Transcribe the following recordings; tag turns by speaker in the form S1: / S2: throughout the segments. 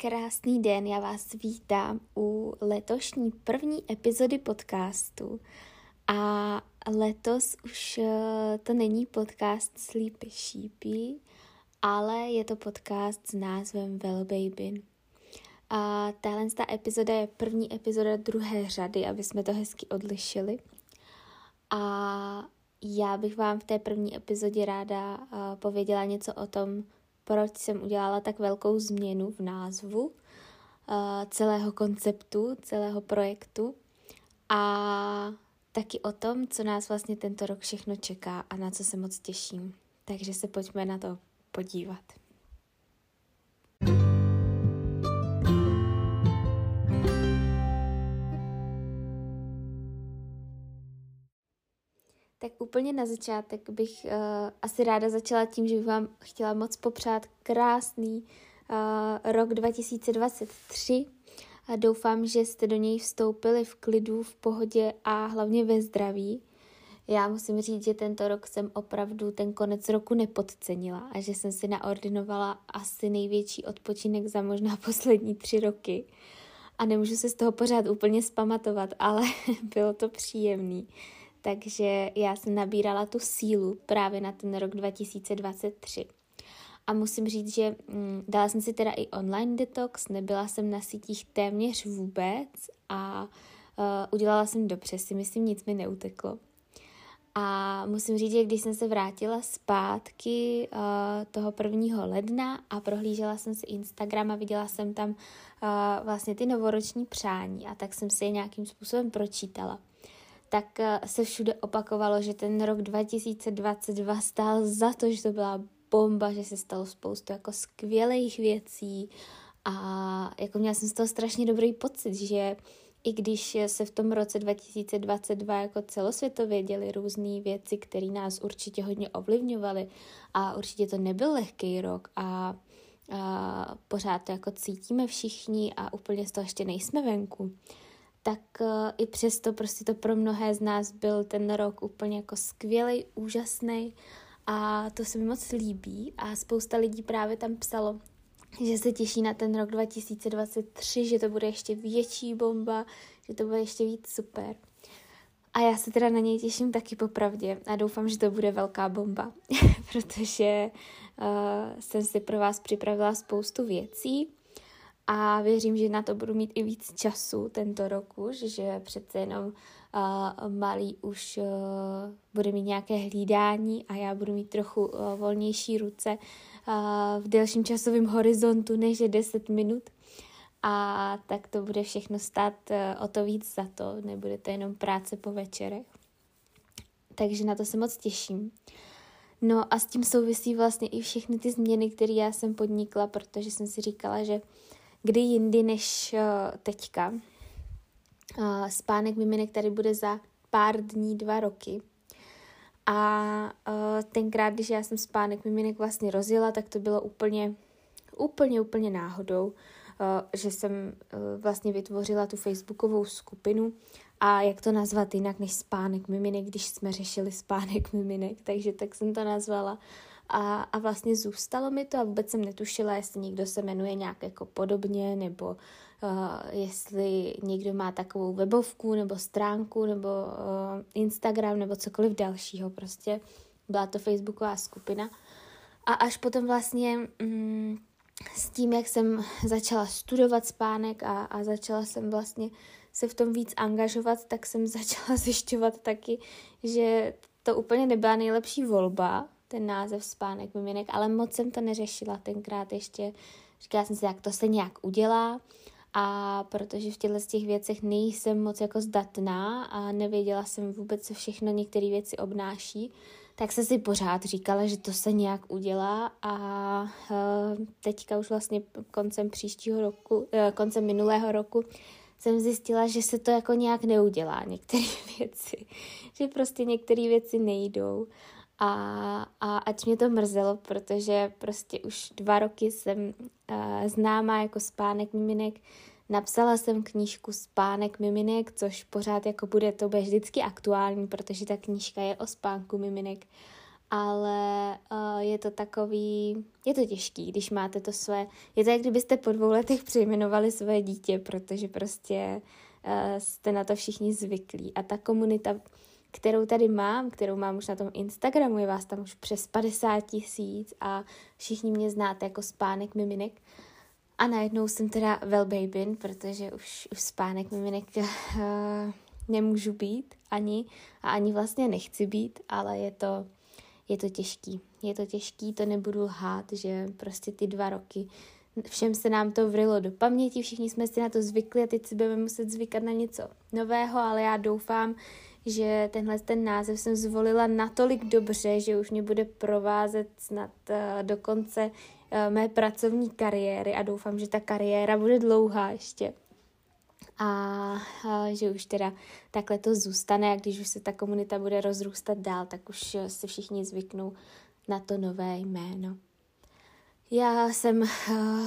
S1: Krásný den, já vás vítám u letošní první epizody podcastu. A letos už eh, to není podcast Sleepy Sheepy, ale je to podcast s názvem Well Baby. A tahle ta epizoda je první epizoda druhé řady, aby jsme to hezky odlišili. A já bych vám v té první epizodě ráda uh, pověděla něco o tom, proč jsem udělala tak velkou změnu v názvu uh, celého konceptu, celého projektu a taky o tom, co nás vlastně tento rok všechno čeká a na co se moc těším. Takže se pojďme na to podívat. Tak úplně na začátek bych uh, asi ráda začala tím, že bych vám chtěla moc popřát krásný uh, rok 2023 a doufám, že jste do něj vstoupili v klidu, v pohodě a hlavně ve zdraví. Já musím říct, že tento rok jsem opravdu ten konec roku nepodcenila a že jsem si naordinovala asi největší odpočinek za možná poslední tři roky. A nemůžu se z toho pořád úplně spamatovat, ale bylo to příjemný. Takže já jsem nabírala tu sílu právě na ten rok 2023. A musím říct, že mm, dala jsem si teda i online detox, nebyla jsem na sítích téměř vůbec a uh, udělala jsem dobře, si myslím, nic mi neuteklo. A musím říct, že když jsem se vrátila zpátky uh, toho prvního ledna a prohlížela jsem si Instagram a viděla jsem tam uh, vlastně ty novoroční přání a tak jsem si je nějakým způsobem pročítala tak uh, se všude opakovalo, že ten rok 2022 stál za to, že to byla bomba, že se stalo spoustu jako skvělých věcí. A jako měla jsem z toho strašně dobrý pocit, že i když se v tom roce 2022 jako celosvětově děly různé věci, které nás určitě hodně ovlivňovaly a určitě to nebyl lehký rok a, a pořád to jako cítíme všichni a úplně z toho ještě nejsme venku, tak uh, i přesto prostě to pro mnohé z nás byl ten rok úplně jako skvělý, úžasný a to se mi moc líbí a spousta lidí právě tam psalo, že se těší na ten rok 2023, že to bude ještě větší bomba, že to bude ještě víc super. A já se teda na něj těším taky popravdě a doufám, že to bude velká bomba, protože uh, jsem si pro vás připravila spoustu věcí a věřím, že na to budu mít i víc času tento rok už, že přece jenom uh, malý už uh, bude mít nějaké hlídání a já budu mít trochu uh, volnější ruce uh, v delším časovém horizontu než je 10 minut. A tak to bude všechno stát uh, o to víc za to, nebude to jenom práce po večerech. Takže na to se moc těším. No a s tím souvisí vlastně i všechny ty změny, které já jsem podnikla, protože jsem si říkala, že uh, kdy jindy než uh, teďka. Uh, spánek miminek tady bude za pár dní, dva roky. A uh, tenkrát, když já jsem spánek miminek vlastně rozjela, tak to bylo úplně, úplně, úplně náhodou, že jsem vlastně vytvořila tu facebookovou skupinu a jak to nazvat jinak než spánek miminek, když jsme řešili spánek miminek, takže tak jsem to nazvala a, a vlastně zůstalo mi to a vůbec jsem netušila, jestli někdo se jmenuje nějak jako podobně, nebo uh, jestli někdo má takovou webovku, nebo stránku, nebo uh, Instagram, nebo cokoliv dalšího. Prostě byla to facebooková skupina. A až potom vlastně mm, s tím, jak jsem začala studovat spánek a, a začala jsem vlastně se v tom víc angažovat, tak jsem začala zjišťovat taky, že to úplně nebyla nejlepší volba, ten název Spánek miminek, ale moc jsem to neřešila. Tenkrát ještě. Říkala jsem si, jak to se nějak udělá. A protože v těchto těch věcech nejsem moc jako zdatná a nevěděla jsem vůbec, co všechno některé věci obnáší, tak se si pořád říkala, že to se nějak udělá. A uh, teďka už vlastně koncem příštího roku, uh, koncem minulého roku jsem zjistila, že se to jako nějak neudělá, některé věci, že prostě některé věci nejdou a, a ať mě to mrzelo, protože prostě už dva roky jsem uh, známá jako Spánek miminek, napsala jsem knížku Spánek miminek, což pořád jako bude, to bude vždycky aktuální, protože ta knížka je o spánku miminek. Ale uh, je to takový, je to těžký, když máte to své, je to jak kdybyste po dvou letech přejmenovali své dítě, protože prostě uh, jste na to všichni zvyklí. A ta komunita, kterou tady mám, kterou mám už na tom Instagramu, je vás tam už přes 50 tisíc a všichni mě znáte jako spánek miminek, a najednou jsem teda well babyn, protože už, už spánek miminek uh, nemůžu být ani a ani vlastně nechci být, ale je to, je to těžký. Je to těžký, to nebudu lhát, že prostě ty dva roky všem se nám to vrilo do paměti, všichni jsme si na to zvykli a teď si budeme muset zvykat na něco nového, ale já doufám, že tenhle ten název jsem zvolila natolik dobře, že už mě bude provázet snad uh, do konce uh, mé pracovní kariéry a doufám, že ta kariéra bude dlouhá ještě. A uh, že už teda takhle to zůstane a když už se ta komunita bude rozrůstat dál, tak už se všichni zvyknou na to nové jméno. Já jsem uh,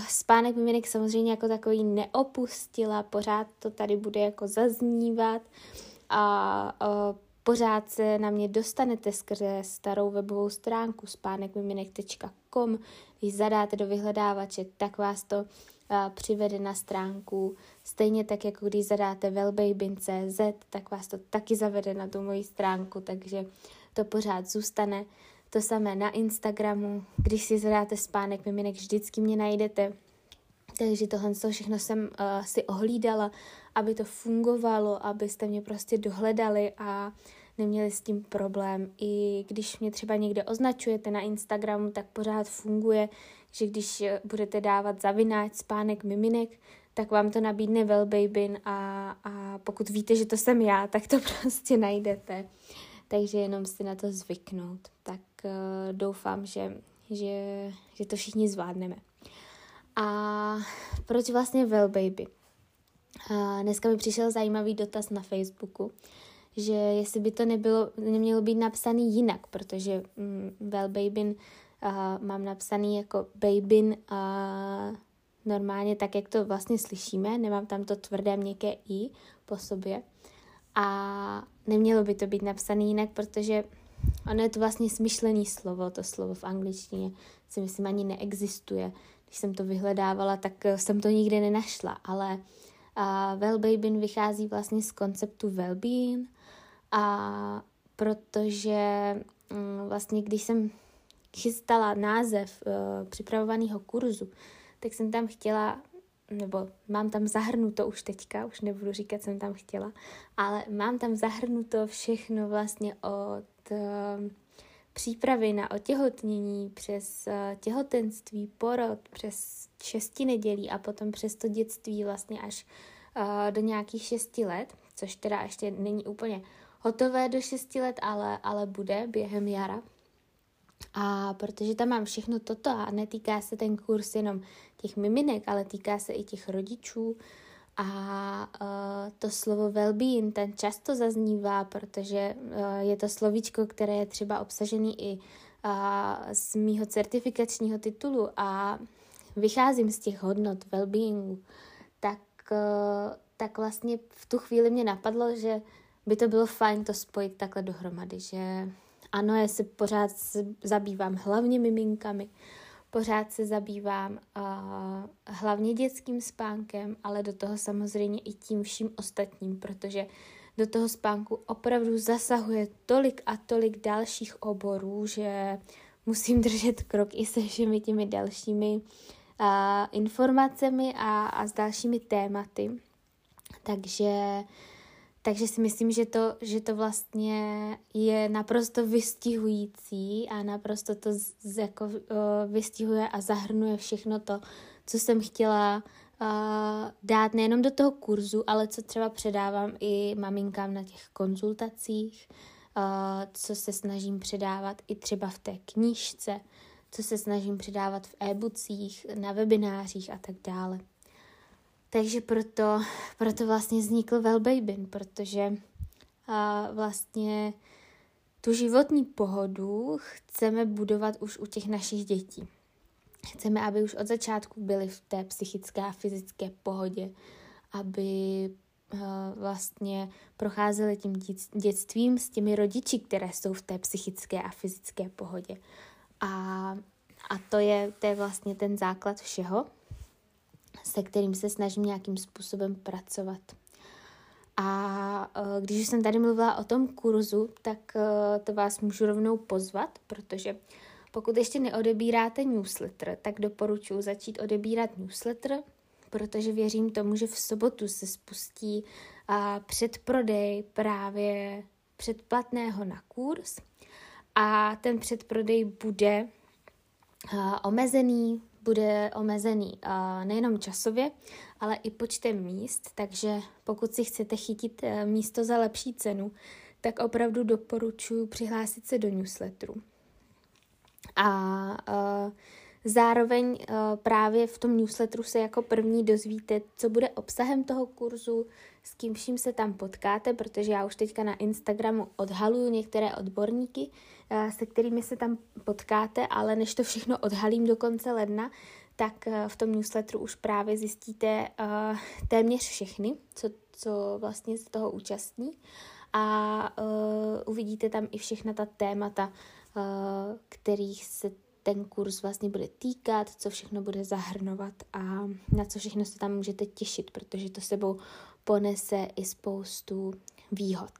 S1: spánek miminek samozřejmě jako takový neopustila, pořád to tady bude jako zaznívat a uh, pořád se na mě dostanete skrze starou webovou stránku spánekmiminek.com. Když zadáte do vyhledávače, tak vás to uh, přivede na stránku. Stejně tak, jako když zadáte wellbabin.cz, tak vás to taky zavede na tu moji stránku, takže to pořád zůstane. To samé na Instagramu, když si zadáte spánek miminek, vždycky mě najdete. Takže tohle všechno jsem uh, si ohlídala, aby to fungovalo, abyste mě prostě dohledali a neměli s tím problém. I když mě třeba někde označujete na Instagramu, tak pořád funguje, že když budete dávat zavináč spánek miminek, tak vám to nabídne Wellbabin a, a pokud víte, že to jsem já, tak to prostě najdete. Takže jenom si na to zvyknout. Tak uh, doufám, že, že, že to všichni zvládneme. A proč vlastně Wellbaby? Uh, dneska mi přišel zajímavý dotaz na Facebooku, že jestli by to nebylo, nemělo být napsaný jinak, protože mm, Wellbabin uh, mám napsaný jako babin uh, normálně tak, jak to vlastně slyšíme, nemám tam to tvrdé měkké i po sobě. A nemělo by to být napsané jinak, protože ono je to vlastně smyšlený slovo, to slovo v angličtině si myslím ani neexistuje. Když jsem to vyhledávala, tak eh, jsem to nikdy nenašla, ale uh, well-being vychází vlastně z konceptu well-being. A protože um, vlastně když jsem chystala název uh, připravovaného kurzu, tak jsem tam chtěla nebo mám tam zahrnuto už teďka, už nebudu říkat, jsem tam chtěla, ale mám tam zahrnuto všechno vlastně od uh, přípravy na otěhotnění přes uh, těhotenství, porod, přes šesti nedělí a potom přes to dětství vlastně až uh, do nějakých šesti let, což teda ještě není úplně hotové do šesti let, ale, ale bude během jara. A protože tam mám všechno toto a netýká se ten kurz jenom těch miminek, ale týká se i těch rodičů a uh, to slovo well-being ten často zaznívá, protože uh, je to slovíčko, které je třeba obsažený i uh, z mýho certifikačního titulu. A vycházím z těch hodnot well-beingu, tak, uh, tak vlastně v tu chvíli mě napadlo, že by to bylo fajn to spojit takhle dohromady, že ano, já se pořád zabývám hlavně miminkami, pořád se zabývám uh, hlavně dětským spánkem, ale do toho samozřejmě i tím vším ostatním, protože do toho spánku opravdu zasahuje tolik a tolik dalších oborů, že musím držet krok i se všemi těmi dalšími uh, informacemi a, a s dalšími tématy. Takže takže si myslím, že to, že to vlastně je naprosto vystihující a naprosto to z, jako, uh, vystihuje a zahrnuje všechno to, co jsem chtěla uh, dát nejenom do toho kurzu, ale co třeba předávám i maminkám na těch konzultacích, uh, co se snažím předávat i třeba v té knížce, co se snažím předávat v e-boocích, na webinářích a tak dále. Takže proto, proto vlastně vznikl Wellbabin, protože a vlastně tu životní pohodu chceme budovat už u těch našich dětí. Chceme, aby už od začátku byli v té psychické a fyzické pohodě, aby vlastně procházeli tím dětstvím s těmi rodiči, které jsou v té psychické a fyzické pohodě. A, a to, je, to je vlastně ten základ všeho, se kterým se snažím nějakým způsobem pracovat. A uh, když jsem tady mluvila o tom kurzu, tak uh, to vás můžu rovnou pozvat, protože pokud ještě neodebíráte newsletter, tak doporučuji začít odebírat newsletter, protože věřím tomu, že v sobotu se spustí předprodej právě předplatného na kurz a ten předprodej bude omezený, bude omezený nejenom časově, ale i počtem míst, takže pokud si chcete chytit uh, místo za lepší cenu, tak opravdu doporučuji přihlásit se do newsletteru. A uh, zároveň uh, právě v tom newsletteru se jako první dozvíte, co bude obsahem toho kurzu, s kým vším se tam potkáte, protože já už teďka na Instagramu odhaluju některé odborníky, uh, se kterými se tam potkáte, ale než to všechno odhalím do konce ledna, tak uh, v tom newsletteru už právě zjistíte téměř všechny, co, co vlastně z toho účastní. A uvidíte tam i všechna ta témata, Eh, kterých se ten kurz vlastně bude týkat, co všechno bude zahrnovat a na co všechno se tam můžete těšit, protože to sebou ponese i spoustu výhod.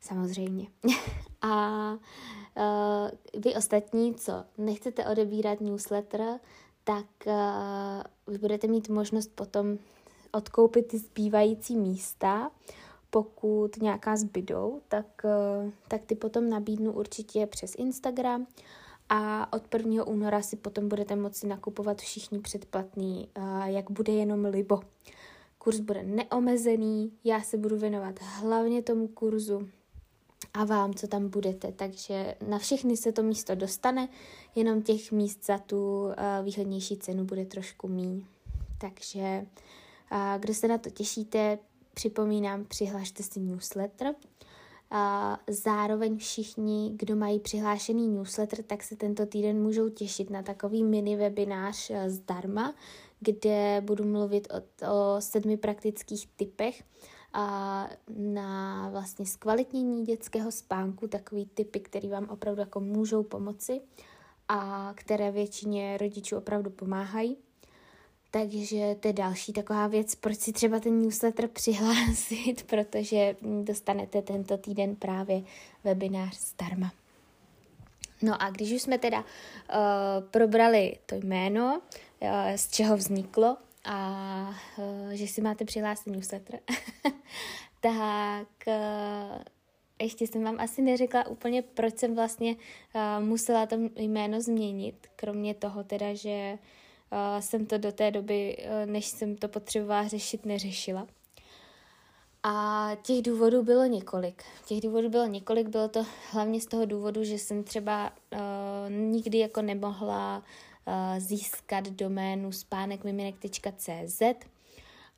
S1: Samozřejmě. a uh, vy ostatní, co nechcete odebírat newsletter, tak uh, vy budete mít možnost potom odkoupit ty zbývající místa pokud nějaká zbydou, tak, eh, tak ty potom nabídnu určitě přes Instagram a od 1. února si potom budete moci nakupovat všichni předplatný, jak bude jenom libo. Kurs bude neomezený, já se budu věnovat hlavně tomu kurzu a vám, co tam budete. Takže na všechny se to místo dostane, jenom těch míst za tu výhodnější cenu bude trošku míň. Takže kdo se na to těšíte, Připomínám, přihlašte si newsletter. Zároveň všichni, kdo mají přihlášený newsletter, tak se tento týden můžou těšit na takový mini webinář eh, zdarma, kde budu mluvit o, o sedmi praktických typech a na vlastně zkvalitnění dětského spánku, takový typy, které vám opravdu jako můžou pomoci a které většině rodičů opravdu pomáhají. Takže to je další taková věc, proč si třeba ten newsletter přihlásit, protože dostanete tento týden právě webinář zdarma. No a když už jsme teda uh, probrali to jméno, uh, z čeho vzniklo a uh, že si máte přihlásit newsletter, tak uh, ještě jsem vám asi neřekla úplně, proč jsem vlastně uh, musela to jméno změnit, kromě toho teda, že jsem to do té doby, e, než jsem to potřebovala řešit, neřešila. A těch důvodů bylo několik. Těch důvodů bylo několik, bylo to hlavně z toho důvodu, že jsem třeba uh, nikdy jako nemohla uh, získat doménu spánekmiminek.cz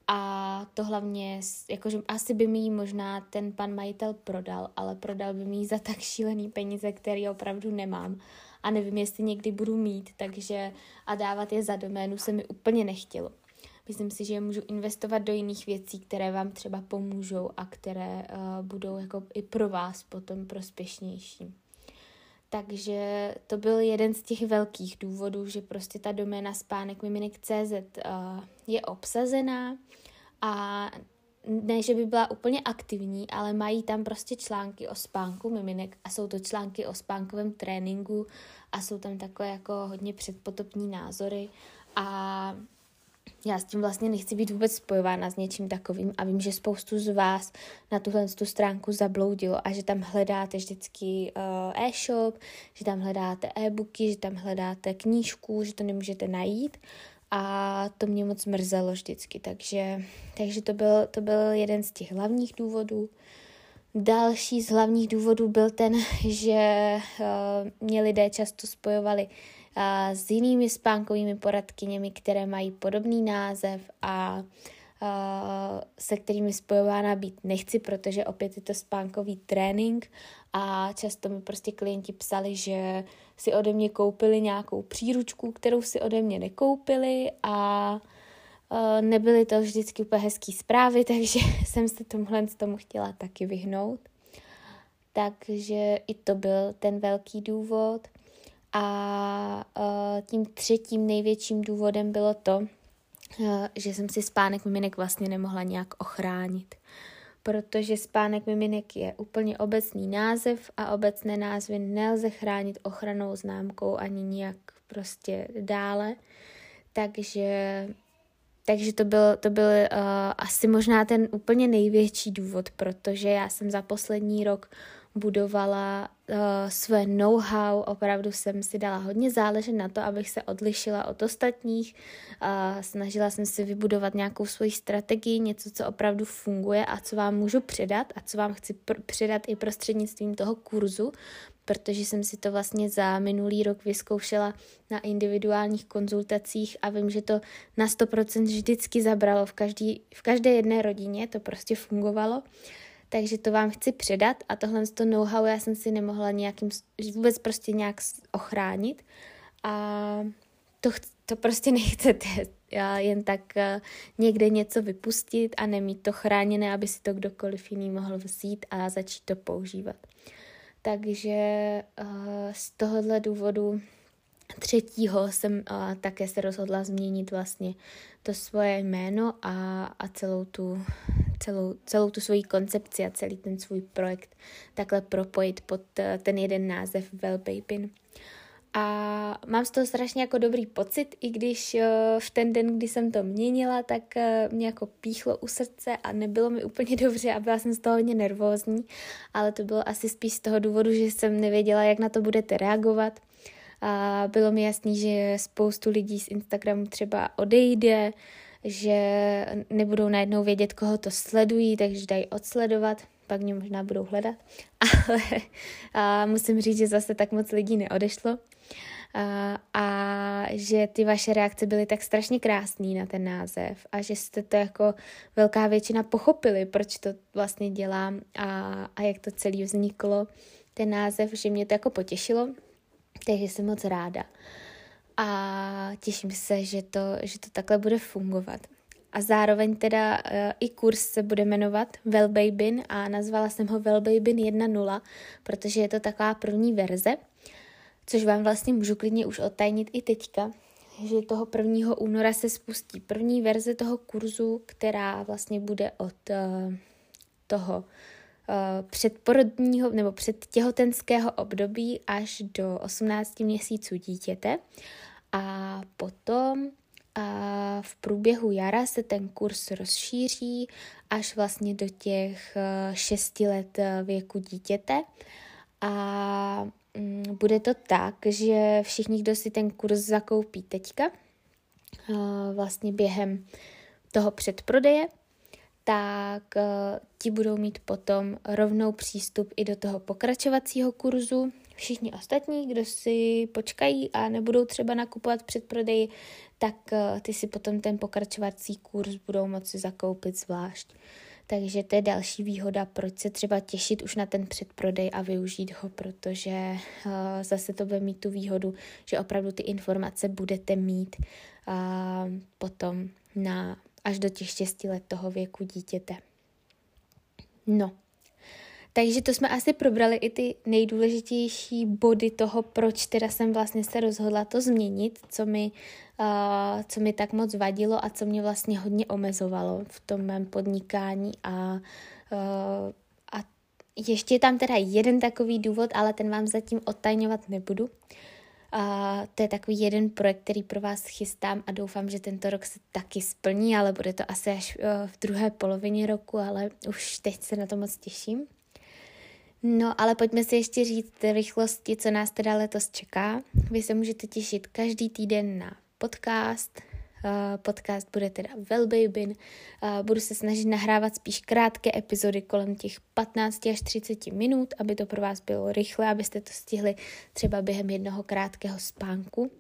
S1: a to hlavně, jakože asi by mi ji možná ten pan majitel prodal, ale prodal by mi ji za tak šílený peníze, který opravdu nemám a nevím, jestli někdy budu mít, takže a dávat je za doménu se mi úplně nechtělo. Myslím si, že můžu investovat do jiných věcí, které vám třeba pomůžou a které uh, budou jako i pro vás potom prospěšnější. Takže to byl jeden z těch velkých důvodů, že prostě ta doména spánek miminek.cz uh, je obsazená a ne, že by byla úplně aktivní, ale mají tam prostě články o spánku miminek a jsou to články o spánkovém tréninku a jsou tam takové jako hodně předpotopní názory. A já s tím vlastně nechci být vůbec spojována s něčím takovým a vím, že spoustu z vás na tuhle tu stránku zabloudilo a že tam hledáte vždycky uh, e-shop, že tam hledáte e-booky, že tam hledáte knížku, že to nemůžete najít a to mě moc mrzelo vždycky, takže, takže to, byl, to byl jeden z těch hlavních důvodů. Další z hlavních důvodů byl ten, že uh, mě lidé často spojovali uh, s jinými spánkovými poradkyněmi, které mají podobný název a uh, se kterými spojována být nechci, protože opět je to spánkový trénink a často mi prostě klienti psali, že si ode mě koupili nějakou příručku, kterou si ode mě nekoupili a nebyly to vždycky úplně hezké zprávy, takže jsem se tomuhle tomu chtěla taky vyhnout. Takže i to byl ten velký důvod. A tím třetím největším důvodem bylo to, že jsem si spánek miminek vlastně nemohla nějak ochránit. Protože spánek miminek je úplně obecný název a obecné názvy nelze chránit ochranou známkou ani nějak prostě dále. Takže takže to byl, to byl uh, asi možná ten úplně největší důvod, protože já jsem za poslední rok budovala své know-how, opravdu jsem si dala hodně záležet na to, abych se odlišila od ostatních, uh, snažila jsem si vybudovat nějakou svoji strategii, něco, co opravdu funguje a co vám můžu předat a co vám chci pr- předat i prostřednictvím toho kurzu, protože jsem si to vlastně za minulý rok vyzkoušela na individuálních konzultacích a vím, že to na 100% vždycky zabralo v, každý, v každé jedné rodině, to prostě fungovalo. Takže to vám chci předat a tohle to know-how já jsem si nemohla nějakým, vůbec prostě nějak ochránit a to, to prostě nechcete jen tak uh, někde něco vypustit a nemít to chráněné, aby si to kdokoliv jiný mohl vzít a začít to používat. Takže uh, z tohohle důvodu třetího jsem uh, také se rozhodla změnit vlastně to svoje jméno a, a celou tu celou, celou tu svoji koncepci a celý ten svůj projekt takhle propojit pod uh, ten jeden název Babyn. A mám z toho strašně jako dobrý pocit, i když uh, v ten den, kdy jsem to měnila, tak uh, mě jako píchlo u srdce a nebylo mi úplně dobře a byla jsem z toho hodně nervózní, ale to bylo asi spíš z toho důvodu, že jsem nevěděla, jak na to budete reagovat. A bylo mi jasný, že spoustu lidí z Instagramu třeba odejde, že nebudou najednou vědět, koho to sledují, takže dají odsledovat, pak mě možná budou hledat, ale a musím říct, že zase tak moc lidí neodešlo. A, a že ty vaše reakce byly tak strašně krásný na ten název a že jste to jako velká většina pochopili, proč to vlastně dělám a, a jak to celý vzniklo, ten název, že mě to jako potěšilo, takže jsem moc ráda. A těším se, že to, že to takhle bude fungovat. A zároveň teda uh, i kurz se bude jmenovat Wellbabin a nazvala jsem ho Wellbabin 1.0, protože je to taková první verze což vám vlastně můžu klidně už otajnit i teďka, že toho 1. února se spustí první verze toho kurzu, která vlastně bude od uh, toho předporodního nebo předtěhotenského období až do 18 měsíců dítěte. A potom a v průběhu jara se ten kurz rozšíří až vlastně do těch 6 let věku dítěte. A Mm, bude to tak, že všichni, kdo si ten kurz zakoupí teďka, vlastně během toho předprodeje, tak ti budou mít potom rovnou přístup i do toho pokračovacího kurzu. Všichni ostatní, kdo si počkají a nebudou třeba nakupovat předprodeji, tak ty si potom ten pokračovací kurz budou moci zakoupit zvlášť. Takže to je další výhoda, proč se třeba těšit už na ten předprodej a využít ho, protože uh, zase to bude mít tu výhodu, že opravdu ty informace budete mít uh, potom na až do těch 6 let toho věku dítěte. No, takže to jsme asi probrali i ty nejdůležitější body toho, proč teda jsem vlastně se rozhodla to změnit, co mi, uh, co mi tak moc vadilo a co mě vlastně hodně omezovalo v tom mém podnikání a, uh, ještě je tam teda jeden takový důvod, ale ten vám zatím odtajňovat nebudu. A to je takový jeden projekt, který pro vás chystám a doufám, že tento rok se taky splní, ale bude to asi až v druhé polovině roku, ale už teď se na to moc těším. No, ale pojďme si ještě říct rychlosti, co nás teda letos čeká. Vy se můžete těšit každý týden na podcast. Uh, podcast bude teda Wellbabin. Uh, budu se snažit nahrávat spíš krátké epizody kolem těch 15 až 30 minut, aby to pro vás bylo rychle, abyste to stihli třeba během jednoho krátkého spánku.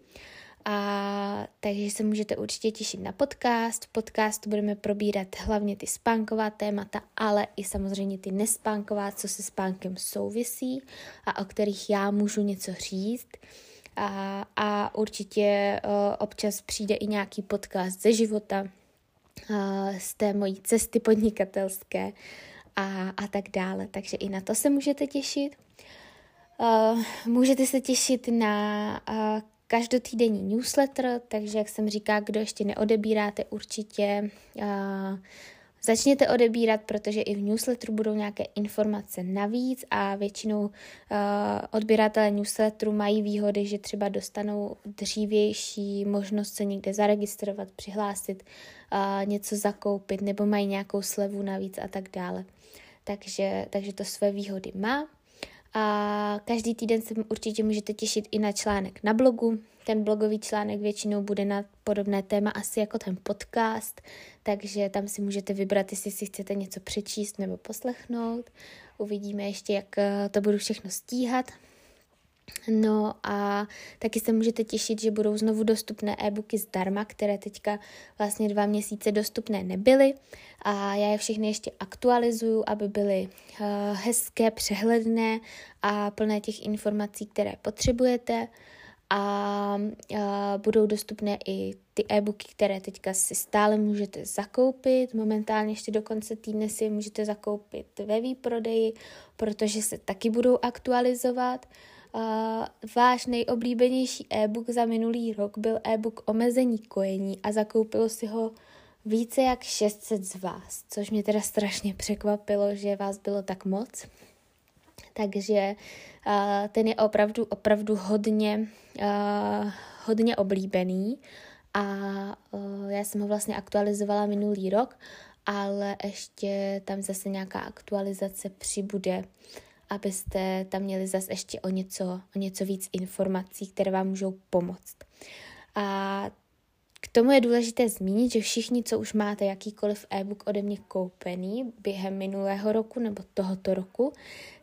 S1: A takže se můžete určitě těšit na podcast. V podcastu budeme probírat hlavně ty spánková témata, ale i samozřejmě ty nespánková, co se spánkem souvisí a o kterých já můžu něco říct. A, a určitě uh, občas přijde i nějaký podcast ze života, uh, z té mojí cesty podnikatelské a, a tak dále. Takže i na to se můžete těšit. Uh, můžete se těšit na každotýdenní newsletter, takže jak jsem říká, kdo ještě neodebíráte, určitě začněte odebírat, protože i v newsletteru budou nějaké informace navíc a většinou uh, odběratelé newsletteru mají výhody, že třeba dostanou dřívější možnost se někde zaregistrovat, přihlásit, uh, něco zakoupit nebo mají nějakou slevu navíc a tak dále. Takže, takže to své výhody má. A každý týden se určitě můžete těšit i na článek na blogu. Ten blogový článek většinou bude na podobné téma asi jako ten podcast, takže tam si můžete vybrat, jestli si chcete něco přečíst nebo poslechnout. Uvidíme ještě, jak eh, to budu všechno stíhat. No a taky se můžete těšit, že budou znovu dostupné e-booky zdarma, které teďka vlastně dva měsíce dostupné nebyly. A já je všechny ještě aktualizuju, aby byly uh, hezké, přehledné a plné těch informací, které potřebujete. A uh, budou dostupné i ty e-booky, které teďka si stále můžete zakoupit. Momentálně ještě do konce týdne si je můžete zakoupit ve výprodeji, protože se taky budou aktualizovat. Váš nejoblíbenější e-book za minulý rok byl e-book Omezení kojení a zakoupilo si ho více jak 600 z vás, což mě teda strašně překvapilo, že vás bylo tak moc. Takže uh, ten je opravdu, opravdu hodně, uh, hodně oblíbený a uh, já jsem ho vlastně aktualizovala minulý rok, ale ještě tam zase nějaká aktualizace přibude abyste tam měli zase ještě o něco, o něco víc informací, které vám můžou pomoct. A k tomu je důležité zmínit, že všichni, co už máte jakýkoliv e-book ode mě koupený během minulého roku nebo tohoto roku,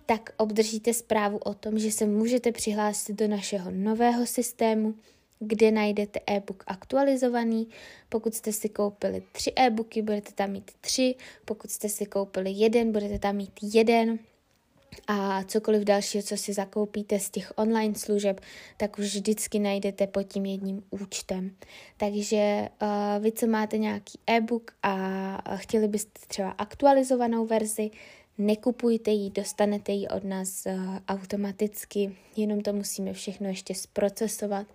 S1: tak obdržíte zprávu o tom, že se můžete přihlásit do našeho nového systému, kde najdete e-book aktualizovaný. Pokud jste si koupili tři e-booky, budete tam mít tři. Pokud jste si koupili jeden, budete tam mít jeden a cokoliv dalšího, co si zakoupíte z těch online služeb, tak už vždycky najdete pod tím jedním účtem. Takže uh, vy, co máte nějaký e-book a chtěli byste třeba aktualizovanou verzi, nekupujte ji, dostanete ji od nás uh, automaticky, jenom to musíme všechno ještě zprocesovat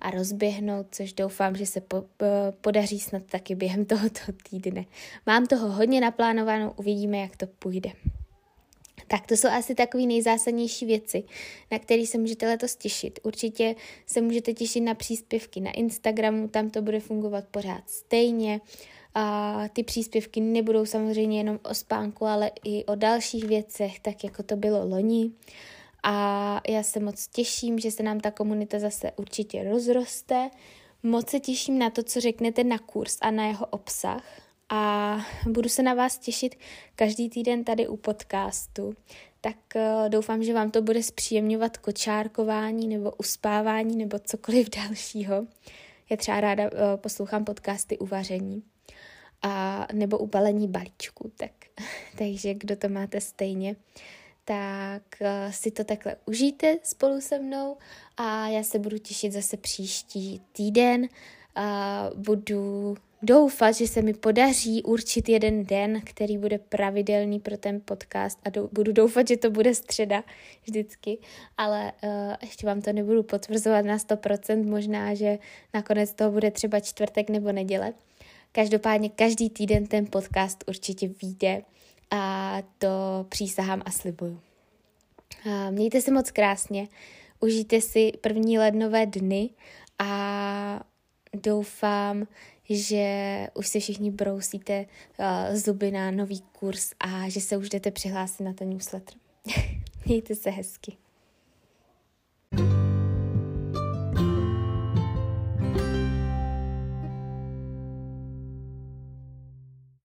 S1: a rozběhnout, což doufám, že se po, po, podaří snad taky během tohoto týdne. Mám toho hodně naplánováno, uvidíme, jak to půjde. Tak to jsou asi takové nejzásadnější věci, na které se můžete letos těšit. Určitě se můžete těšit na příspěvky na Instagramu, tam to bude fungovat pořád stejně. A ty příspěvky nebudou samozřejmě jenom o spánku, ale i o dalších věcech, tak jako to bylo loni. A já se moc těším, že se nám ta komunita zase určitě rozroste. Moc se těším na to, co řeknete na kurz a na jeho obsah a budu se na vás těšit každý týden tady u podcastu. Tak uh, doufám, že vám to bude zpříjemňovat kočárkování nebo uspávání nebo cokoliv dalšího. Já třeba ráda uh, poslouchám podcasty u vaření a nebo u balení balíčku, tak, takže kdo to máte stejně, tak uh, si to takhle užijte spolu se mnou a já se budu těšit zase příští týden. Uh, budu doufat, že se mi podaří určit jeden den, který bude pravidelný pro ten podcast a do, budu doufat, že to bude středa vždycky, ale uh, ještě vám to nebudu potvrzovat na 100%, možná, že nakonec toho bude třeba čtvrtek nebo neděle. Každopádně každý týden ten podcast určitě vyjde a to přísahám a slibuju. A mějte se moc krásně, užijte si první lednové dny a doufám, že už se všichni brousíte eh, uh, zuby na nový kurz a že se už jdete přihlásit na ten newsletter. Mějte se hezky. thank you